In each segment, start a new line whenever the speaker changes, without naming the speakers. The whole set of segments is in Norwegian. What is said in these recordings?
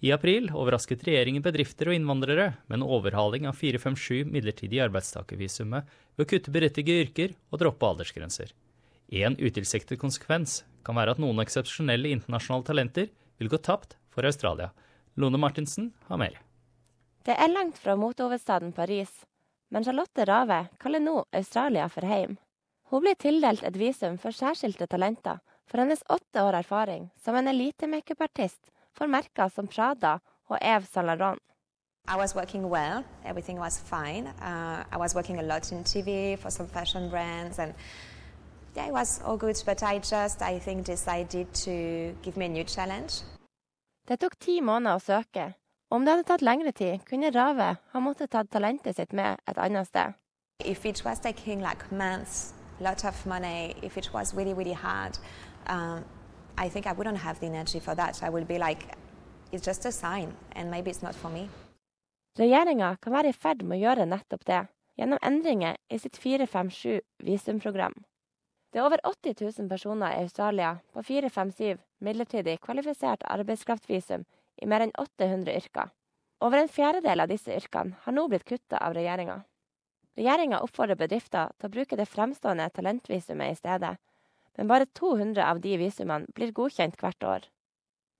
I april overrasket regjeringen bedrifter og innvandrere med en overhaling av 457 midlertidige arbeidstakervisumet ved å kutte berettigede yrker og droppe aldersgrenser. En utilsiktet konsekvens kan være at noen eksepsjonelle internasjonale talenter vil gå tapt for Australia. Lone Martinsen har mer.
Det er langt fra motehovedstaden Paris, men Charlotte Rave kaller nå Australia for heim. Hun blir tildelt et visum for særskilte talenter for hennes åtte år erfaring som en elite-makeupartist for merker som Prada og Eve Salaron.
I was working well. Everything was fine. Uh, I was working a lot in TV for some fashion brands, and yeah, it was all good. But I just, I think, decided to give me a new challenge.
Det tok ti måneder å søke. Om det hadde tatt lengre tid, kunne Rave ha måttet tatt talentet sitt med et annet sted.
If it was taking like months, lot of money, if it was really, really hard, um, I think I wouldn't have the energy for that. I would be like, it's just a sign, and maybe it's not for me.
Regjeringa kan være i ferd med å gjøre nettopp det, gjennom endringer i sitt 457 visumprogram. Det er over 80 000 personer i Australia på 457 midlertidig kvalifisert arbeidskraftvisum i mer enn 800 yrker. Over en fjerdedel av disse yrkene har nå blitt kutta av regjeringa. Regjeringa oppfordrer bedrifter til å bruke det fremstående talentvisumet i stedet, men bare 200 av de visumene blir godkjent hvert år.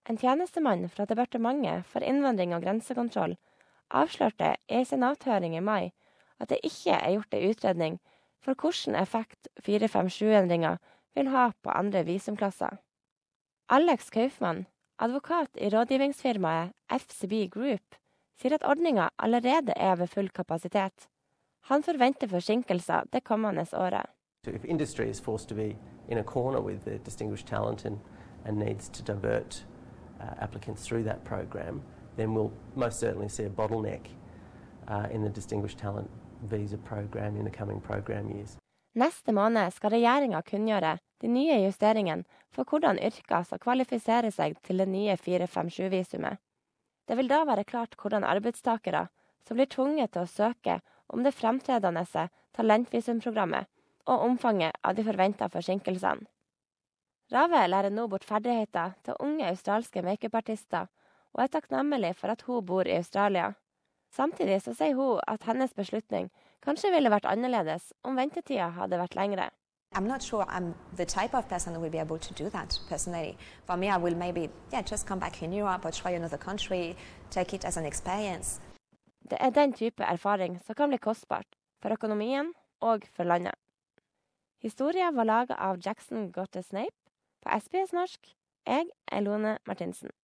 En tjenestemann fra Departementet for innvandring og grensekontroll avslørte i en senathøring i mai at det ikke er gjort en utredning for hvilken effekt 457-endringa vil ha på andre visumklasser. Alex Kaufmann, advokat i rådgivningsfirmaet FCB Group, sier at ordninga allerede er ved full kapasitet. Han forventer forsinkelser det kommende året.
If industry is forced to be in a corner with the distinguished talent and, and needs to divert uh, applicants through that program, then we'll most certainly see a bottleneck uh, in the distinguished talent visa program in the coming program years.
Neste måned skal regjeringa kunngjøre de nye justeringene for hvordan yrker skal kvalifisere seg til det nye 457-visumet. Det vil da være klart hvordan arbeidstakere som blir tvunget til å søke om det fremtredende talentvisumprogrammet, og omfanget av de forventa forsinkelsene. Rave lærer nå bort ferdigheter til unge australske makeupartister, og er takknemlig for at hun bor i Australia. Samtidig så sier hun at hennes beslutning kanskje ville vært annerledes om ventetida hadde vært lengre.
I'm not sure I'm the type of person that will be able to do that personally. For me, I will maybe yeah just come back in Europe or try another country, take it as an experience.
Det er den type erfaring som kan bli kostbart for økonomien og for landet. Historia var laga av Jackson Gotte Snape på SBS norsk. Jeg er Lone Martinsen.